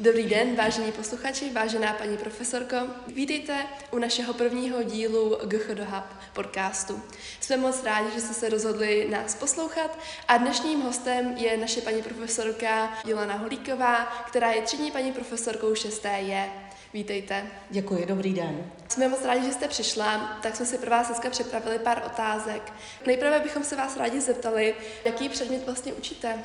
Dobrý den, vážení posluchači, vážená paní profesorko. Vítejte u našeho prvního dílu GHD Hub podcastu. Jsme moc rádi, že jste se rozhodli nás poslouchat a dnešním hostem je naše paní profesorka Jolana Holíková, která je třídní paní profesorkou 6. je. Vítejte. Děkuji, dobrý den. Jsme moc rádi, že jste přišla, tak jsme si pro vás dneska připravili pár otázek. Nejprve bychom se vás rádi zeptali, jaký předmět vlastně učíte.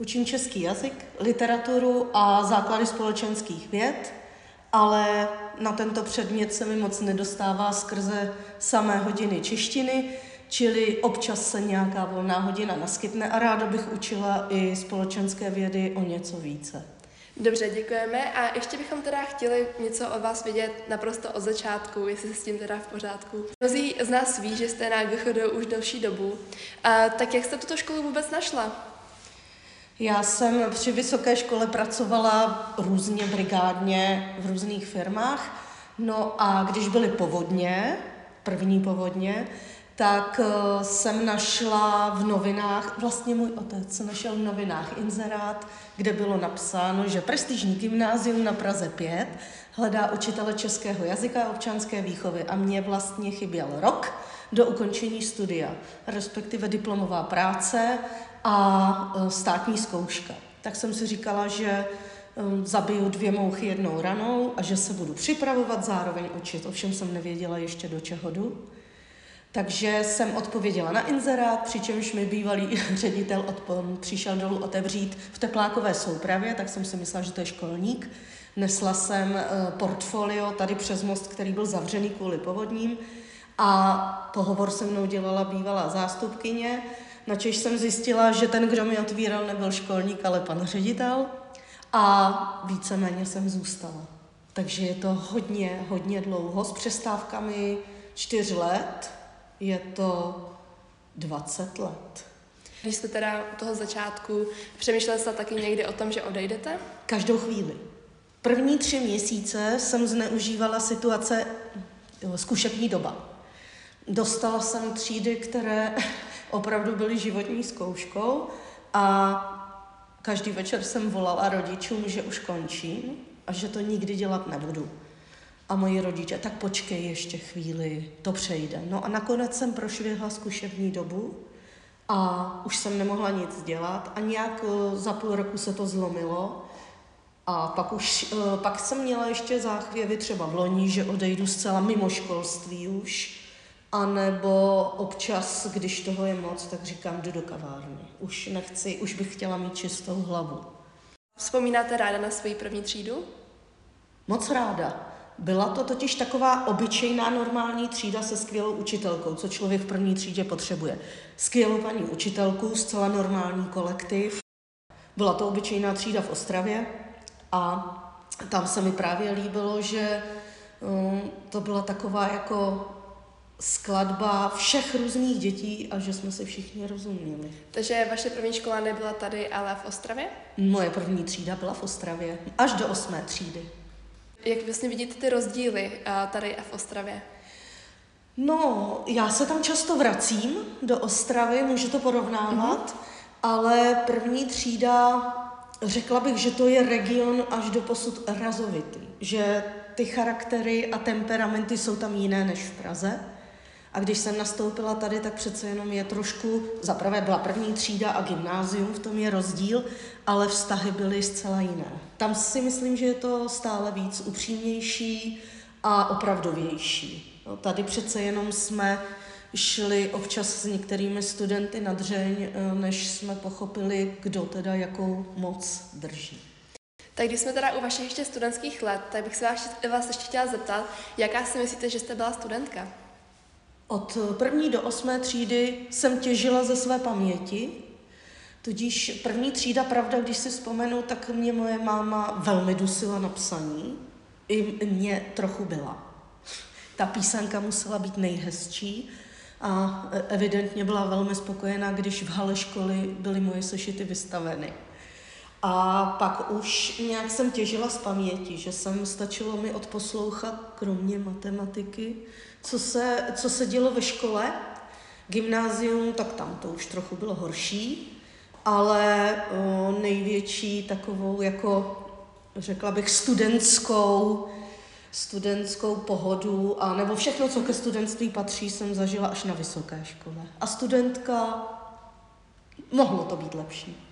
Učím český jazyk, literaturu a základy společenských věd, ale na tento předmět se mi moc nedostává skrze samé hodiny češtiny, čili občas se nějaká volná hodina naskytne a ráda bych učila i společenské vědy o něco více. Dobře, děkujeme a ještě bychom teda chtěli něco od vás vědět naprosto od začátku, jestli se s tím teda v pořádku. Mnozí z nás ví, že jste na GCHD už delší dobu, a tak jak jste tuto školu vůbec našla? Já jsem při vysoké škole pracovala různě brigádně v různých firmách. No a když byly povodně, první povodně, tak uh, jsem našla v novinách, vlastně můj otec našel v novinách inzerát, kde bylo napsáno, že prestižní gymnázium na Praze 5 hledá učitele českého jazyka a občanské výchovy a mě vlastně chyběl rok do ukončení studia, respektive diplomová práce a e, státní zkouška. Tak jsem si říkala, že e, zabiju dvě mouchy jednou ranou a že se budu připravovat, zároveň učit. Ovšem jsem nevěděla ještě do čeho jdu. Takže jsem odpověděla na inzerát, přičemž mi bývalý ředitel odpo- přišel dolů otevřít v teplákové soupravě, tak jsem si myslela, že to je školník. Nesla jsem e, portfolio tady přes most, který byl zavřený kvůli povodním a pohovor se mnou dělala bývalá zástupkyně Načež jsem zjistila, že ten, kdo mi otvíral, nebyl školník, ale pan ředitel a víceméně jsem zůstala. Takže je to hodně, hodně dlouho, s přestávkami čtyř let, je to 20 let. Když jste teda u toho začátku, přemýšleli jste taky někdy o tom, že odejdete? Každou chvíli. První tři měsíce jsem zneužívala situace zkušební doba. Dostala jsem třídy, které opravdu byly životní zkouškou a každý večer jsem volala rodičům, že už končím a že to nikdy dělat nebudu. A moji rodiče, tak počkej ještě chvíli, to přejde. No a nakonec jsem prošvihla zkušební dobu a už jsem nemohla nic dělat a nějak eh, za půl roku se to zlomilo. A pak, už, eh, pak jsem měla ještě záchvěvy třeba v loni, že odejdu zcela mimo školství už a nebo občas, když toho je moc, tak říkám, jdu do kavárny. Už nechci, už bych chtěla mít čistou hlavu. Vzpomínáte ráda na svoji první třídu? Moc ráda. Byla to totiž taková obyčejná normální třída se skvělou učitelkou, co člověk v první třídě potřebuje. Skvělou paní učitelku, zcela normální kolektiv. Byla to obyčejná třída v Ostravě a tam se mi právě líbilo, že um, to byla taková jako skladba všech různých dětí a že jsme se všichni rozuměli. Takže vaše první škola nebyla tady, ale v Ostravě? Moje první třída byla v Ostravě, až do osmé třídy. Jak vlastně vidíte ty rozdíly tady a v Ostravě? No, já se tam často vracím do Ostravy, můžu to porovnávat, mm-hmm. ale první třída, řekla bych, že to je region až do posud razovitý, že ty charaktery a temperamenty jsou tam jiné než v Praze. A když jsem nastoupila tady, tak přece jenom je trošku, zaprvé byla první třída a gymnázium, v tom je rozdíl, ale vztahy byly zcela jiné. Tam si myslím, že je to stále víc upřímnější a opravdovější. No, tady přece jenom jsme šli občas s některými studenty na dřeň, eh, než jsme pochopili, kdo teda jakou moc drží. Tak když jsme teda u vašich ještě studentských let, tak bych se vás, vás ještě chtěla zeptat, jaká si myslíte, že jste byla studentka? Od první do osmé třídy jsem těžila ze své paměti, tudíž první třída, pravda, když si vzpomenu, tak mě moje máma velmi dusila na psaní. I mě trochu byla. Ta písanka musela být nejhezčí a evidentně byla velmi spokojená, když v hale školy byly moje sešity vystaveny. A pak už nějak jsem těžila z paměti, že jsem stačilo mi odposlouchat, kromě matematiky, co se, co se dělo ve škole. Gymnázium, tak tam to už trochu bylo horší, ale o, největší takovou jako řekla bych, studentskou, studentskou pohodu, a nebo všechno, co ke studentství patří, jsem zažila až na vysoké škole. A studentka, mohlo to být lepší.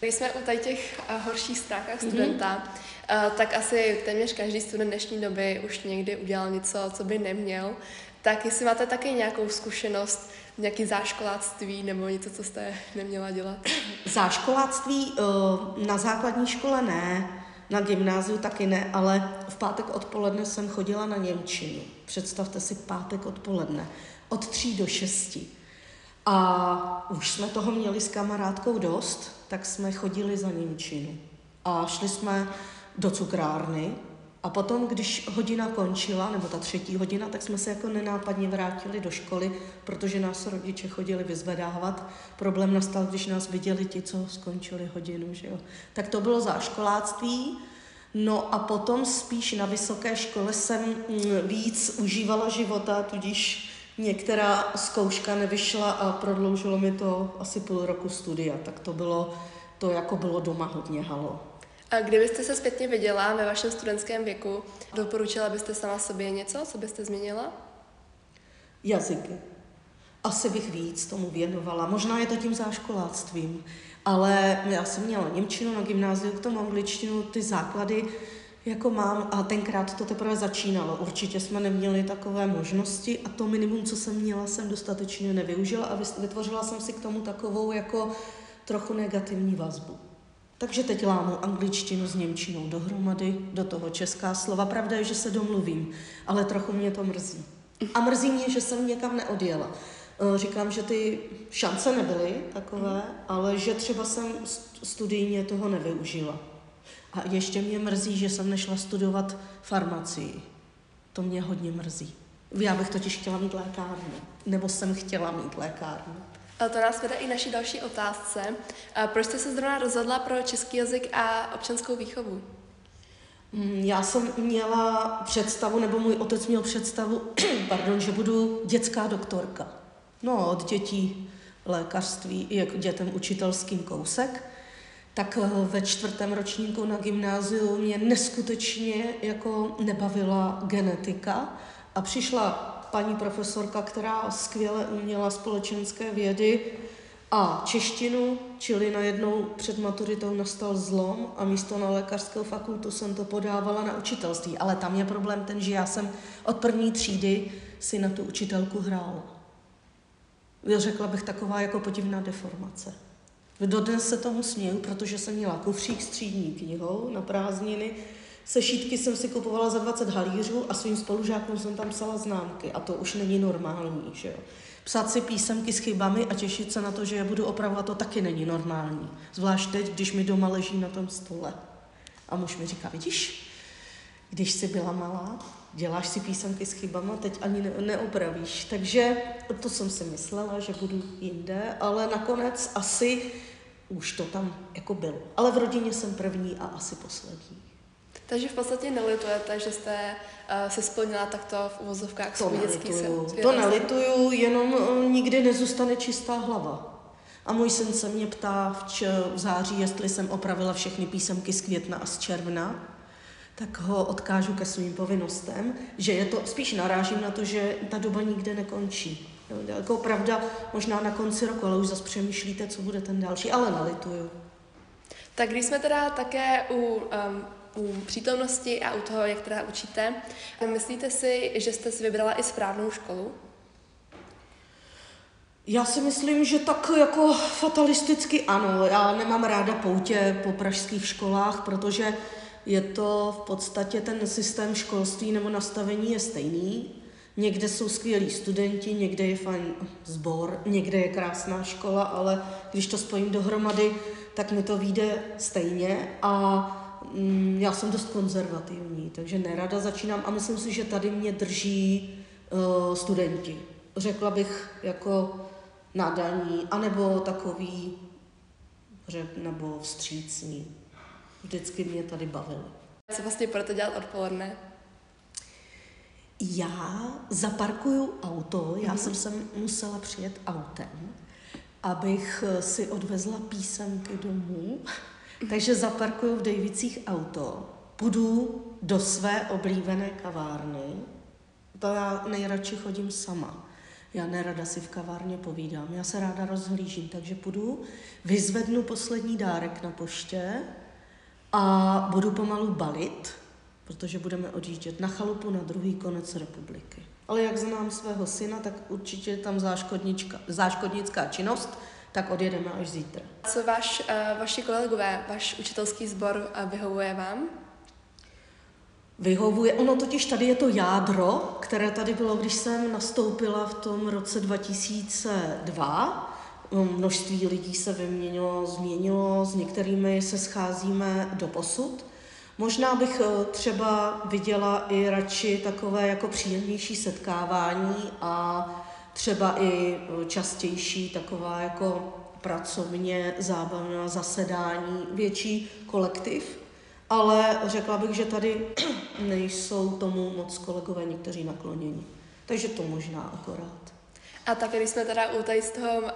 Když jsme u tady těch uh, horších stránkách mhm. studenta, mm-hmm. tak asi téměř každý student dnešní doby už někdy udělal něco, co by neměl. Tak jestli máte taky nějakou zkušenost, nějaký záškoláctví nebo něco, co jste neměla dělat? Záškoláctví uh, na základní škole ne, na gymnáziu taky ne, ale v pátek odpoledne jsem chodila na Němčinu. Představte si pátek odpoledne. Od tří do šesti. A už jsme toho měli s kamarádkou dost, tak jsme chodili za Němčinu. A šli jsme do cukrárny a potom, když hodina končila, nebo ta třetí hodina, tak jsme se jako nenápadně vrátili do školy, protože nás rodiče chodili vyzvedávat. Problém nastal, když nás viděli ti, co skončili hodinu. Že jo? Tak to bylo záškoláctví. No a potom spíš na vysoké škole jsem mm, víc užívala života, tudíž některá zkouška nevyšla a prodloužilo mi to asi půl roku studia, tak to bylo, to jako bylo doma hodně halo. A kdybyste se zpětně viděla ve vašem studentském věku, doporučila byste sama sobě něco, co byste změnila? Jazyky. Asi bych víc tomu věnovala. Možná je to tím záškoláctvím, ale já jsem měla Němčinu na gymnáziu, k tomu angličtinu, ty základy jako mám a tenkrát to teprve začínalo. Určitě jsme neměli takové možnosti a to minimum, co jsem měla, jsem dostatečně nevyužila a vytvořila jsem si k tomu takovou jako trochu negativní vazbu. Takže teď lámu angličtinu s němčinou dohromady, do toho česká slova. Pravda je, že se domluvím, ale trochu mě to mrzí. A mrzí mě, že jsem někam neodjela. Eh, říkám, že ty šance nebyly takové, ale že třeba jsem studijně toho nevyužila. A ještě mě mrzí, že jsem nešla studovat farmacii. To mě hodně mrzí. Já bych totiž chtěla mít lékárnu. Nebo jsem chtěla mít lékárnu. A to nás vede i naší další otázce. A proč jste se zrovna rozhodla pro český jazyk a občanskou výchovu? Mm, já jsem měla představu, nebo můj otec měl představu, pardon, že budu dětská doktorka. No, od dětí lékařství jako dětem učitelským kousek tak eh, ve čtvrtém ročníku na gymnáziu mě neskutečně jako nebavila genetika a přišla paní profesorka, která skvěle uměla společenské vědy a češtinu, čili najednou před maturitou nastal zlom a místo na lékařskou fakultu jsem to podávala na učitelství. Ale tam je problém ten, že já jsem od první třídy si na tu učitelku hrála. Řekla bych taková jako podivná deformace. Dodnes se tomu směju, protože jsem měla kufřík s třídní knihou na prázdniny. Sešítky jsem si kupovala za 20 halířů a svým spolužákům jsem tam psala známky. A to už není normální, že jo. Psát si písemky s chybami a těšit se na to, že je budu opravovat, to taky není normální. Zvlášť teď, když mi doma leží na tom stole. A muž mi říká, vidíš, když jsi byla malá, děláš si písemky s chybama, teď ani ne- neopravíš. Takže to jsem si myslela, že budu jinde, ale nakonec asi už to tam jako bylo. Ale v rodině jsem první a asi poslední. Takže v podstatě nelitujete, že jste uh, se splnila takto v uvozovkách svůj dětský sen? To nelituju, jenom uh, nikdy nezůstane čistá hlava. A můj syn se mě ptá v, č- v září, jestli jsem opravila všechny písemky z května a z června tak ho odkážu ke svým povinnostem, že je to, spíš narážím na to, že ta doba nikde nekončí. Jo, jako pravda, možná na konci roku, ale už zase přemýšlíte, co bude ten další, ale nalituju. Tak když jsme teda také u, um, u přítomnosti a u toho, jak teda učíte, myslíte si, že jste si vybrala i správnou školu? Já si myslím, že tak jako fatalisticky ano. Já nemám ráda poutě po pražských školách, protože je to v podstatě ten systém školství nebo nastavení je stejný. Někde jsou skvělí studenti, někde je fajn sbor, někde je krásná škola, ale když to spojím dohromady, tak mi to vyjde stejně a mm, já jsem dost konzervativní, takže nerada začínám a myslím si, že tady mě drží uh, studenti. Řekla bych jako nadaní, anebo takový, řek, nebo vstřícní. Vždycky mě tady bavilo. Co vlastně budete dělat odpoledne? Já zaparkuju auto, já mm-hmm. jsem sem musela přijet autem, abych si odvezla písemky domů, takže zaparkuju v Dejvicích auto půjdu do své oblíbené kavárny, to já nejradši chodím sama. Já nerada si v kavárně povídám, já se ráda rozhlížím, takže půjdu, vyzvednu poslední dárek na poště a budu pomalu balit, protože budeme odjíždět na chalupu na druhý konec republiky. Ale jak znám svého syna, tak určitě je tam záškodnická činnost, tak odjedeme až zítra. Co vaš, uh, vaši kolegové, váš učitelský sbor uh, vyhovuje vám? Vyhovuje, ono totiž tady je to jádro, které tady bylo, když jsem nastoupila v tom roce 2002. Množství lidí se vyměnilo, změnilo, s některými se scházíme do posud. Možná bych eh, třeba viděla i radši takové jako příjemnější setkávání a třeba i eh, častější taková jako pracovně zábavná zasedání, větší kolektiv, ale řekla bych, že tady nejsou tomu moc kolegové někteří nakloněni. Takže to možná akorát. A tak, když jsme teda u tady z toho um,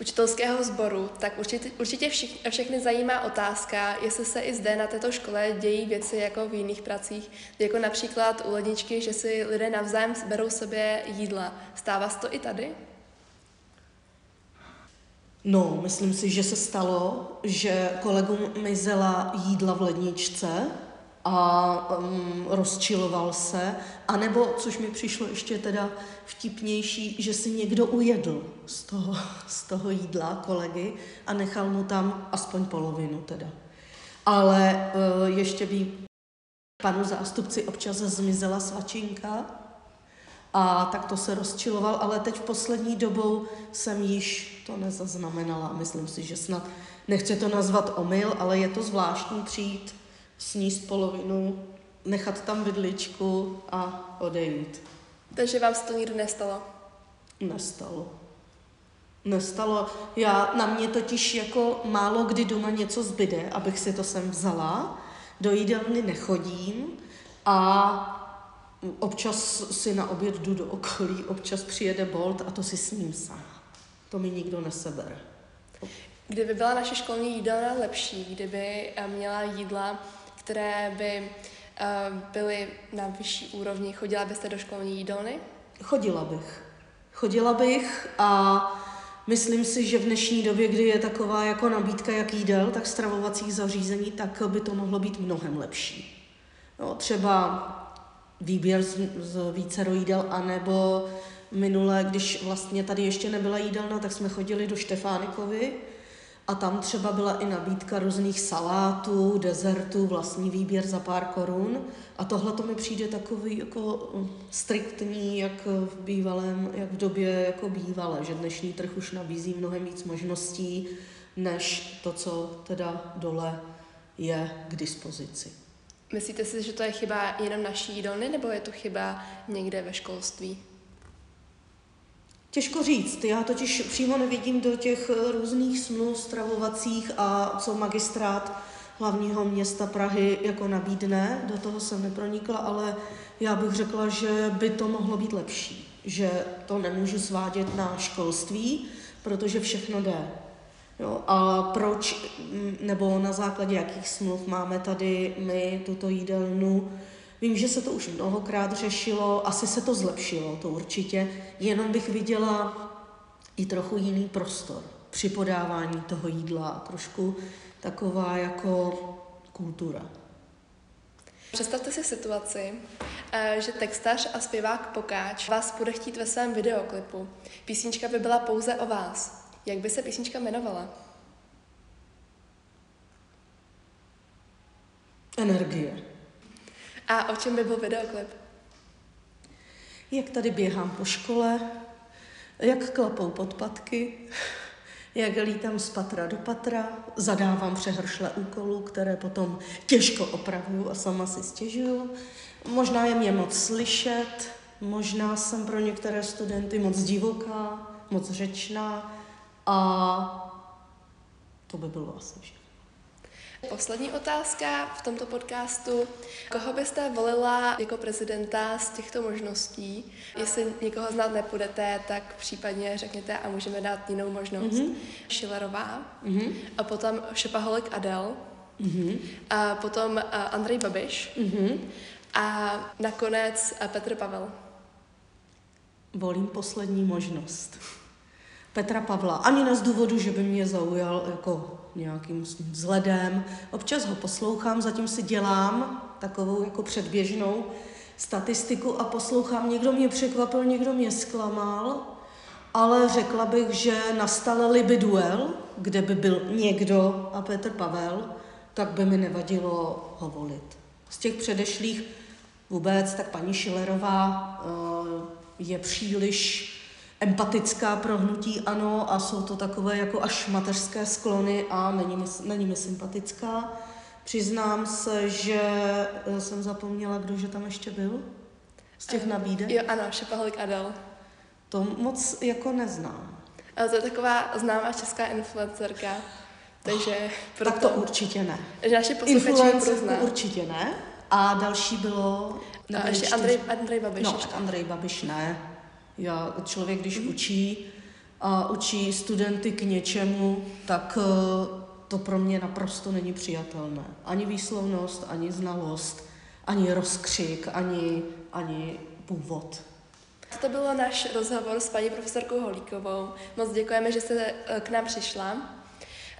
učitelského sboru, tak určitě, určitě všich, všechny zajímá otázka, jestli se i zde na této škole dějí věci jako v jiných pracích, jako například u ledničky, že si lidé navzájem berou sobě jídla. Stává se to i tady? No, myslím si, že se stalo, že kolegům mizela jídla v ledničce a um, rozčiloval se, anebo, což mi přišlo ještě teda vtipnější, že si někdo ujedl z toho, z toho jídla kolegy a nechal mu tam aspoň polovinu teda. Ale uh, ještě by panu zástupci občas zmizela svačinka a tak to se rozčiloval, ale teď v poslední dobou jsem již to nezaznamenala. Myslím si, že snad, nechci to nazvat omyl, ale je to zvláštní přijít, sníst polovinu, nechat tam vidličku a odejít. Takže vám se to nikdy nestalo? Nestalo. Nestalo. Já, na mě totiž jako málo kdy doma něco zbyde, abych si to sem vzala. Do jídelny nechodím a Občas si na oběd jdu do okolí, občas přijede Bolt a to si s ním sám. To mi nikdo nesebere. Kdyby byla naše školní jídelna lepší, kdyby eh, měla jídla, které by eh, byly na vyšší úrovni, chodila byste do školní jídelny? Chodila bych. Chodila bych a myslím si, že v dnešní době, kdy je taková jako nabídka jak jídel, tak stravovacích zařízení, tak by to mohlo být mnohem lepší. Jo, třeba výběr z, z více jídel, anebo minule, když vlastně tady ještě nebyla jídelna, tak jsme chodili do Štefánikovy a tam třeba byla i nabídka různých salátů, dezertů, vlastní výběr za pár korun. A tohle to mi přijde takový jako hm, striktní, jak v bývalém, jak v době jako bývalé, že dnešní trh už nabízí mnohem víc možností, než to, co teda dole je k dispozici. Myslíte si, že to je chyba jenom naší jídelny, nebo je to chyba někde ve školství? Těžko říct. Já totiž přímo nevidím do těch různých smluv stravovacích a co magistrát hlavního města Prahy jako nabídne. Do toho jsem nepronikla, ale já bych řekla, že by to mohlo být lepší. Že to nemůžu svádět na školství, protože všechno jde. Jo, a proč, mm, nebo na základě jakých smluv máme tady my tuto jídelnu? Vím, že se to už mnohokrát řešilo, asi se to zlepšilo, to určitě, jenom bych viděla i trochu jiný prostor při podávání toho jídla, trošku taková jako kultura. Představte si situaci, eh, že textař a zpěvák Pokáč vás bude chtít ve svém videoklipu. Písnička by byla pouze o vás. Jak by se písnička jmenovala? Energie. A o čem by byl videoklip? Jak tady běhám po škole, jak klapou podpatky, jak lítám z patra do patra, zadávám přehršle úkolů, které potom těžko opravuju a sama si stěžuju. Možná je mě moc slyšet, možná jsem pro některé studenty moc divoká, moc řečná, a to by bylo asi všechno. Poslední otázka v tomto podcastu. Koho byste volila jako prezidenta z těchto možností? Jestli někoho znát nepůjdete, tak případně řekněte a můžeme dát jinou možnost. Mm-hmm. Schillerová mm-hmm. a potom Šepaholik Adel Mm-hmm. A potom uh, Andrej Babiš. Mm-hmm. A nakonec uh, Petr Pavel. Volím poslední možnost. Petra Pavla. Ani ne z důvodu, že by mě zaujal jako nějakým vzhledem. Občas ho poslouchám, zatím si dělám takovou jako předběžnou statistiku a poslouchám. Někdo mě překvapil, někdo mě zklamal, ale řekla bych, že nastal by duel, kde by byl někdo a Petr Pavel, tak by mi nevadilo ho volit. Z těch předešlých vůbec, tak paní Šilerová uh, je příliš empatická pro hnutí ano a jsou to takové jako až mateřské sklony a není mi, není mi sympatická. Přiznám se, že eh, jsem zapomněla, kdo že tam ještě byl z těch nabídek. Jo, ano, Šepaholik Adel. To moc jako neznám. Ale to je taková známá česká influencerka. Takže oh, proto... Tak to určitě ne. Že naše Influencerku určitě ne. A další bylo... A ještě Andrej, Andrej Babiš. No, Andrej Babiš ne. Já, člověk, když mm. učí a učí studenty k něčemu, tak eh, to pro mě naprosto není přijatelné. Ani výslovnost, ani znalost, ani rozkřik, ani, ani původ. To byl náš rozhovor s paní profesorkou Holíkovou. Moc děkujeme, že jste eh, k nám přišla.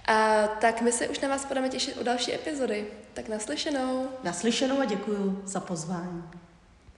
A tak my se už na vás budeme těšit u další epizody. Tak naslyšenou. Naslyšenou a děkuji za pozvání.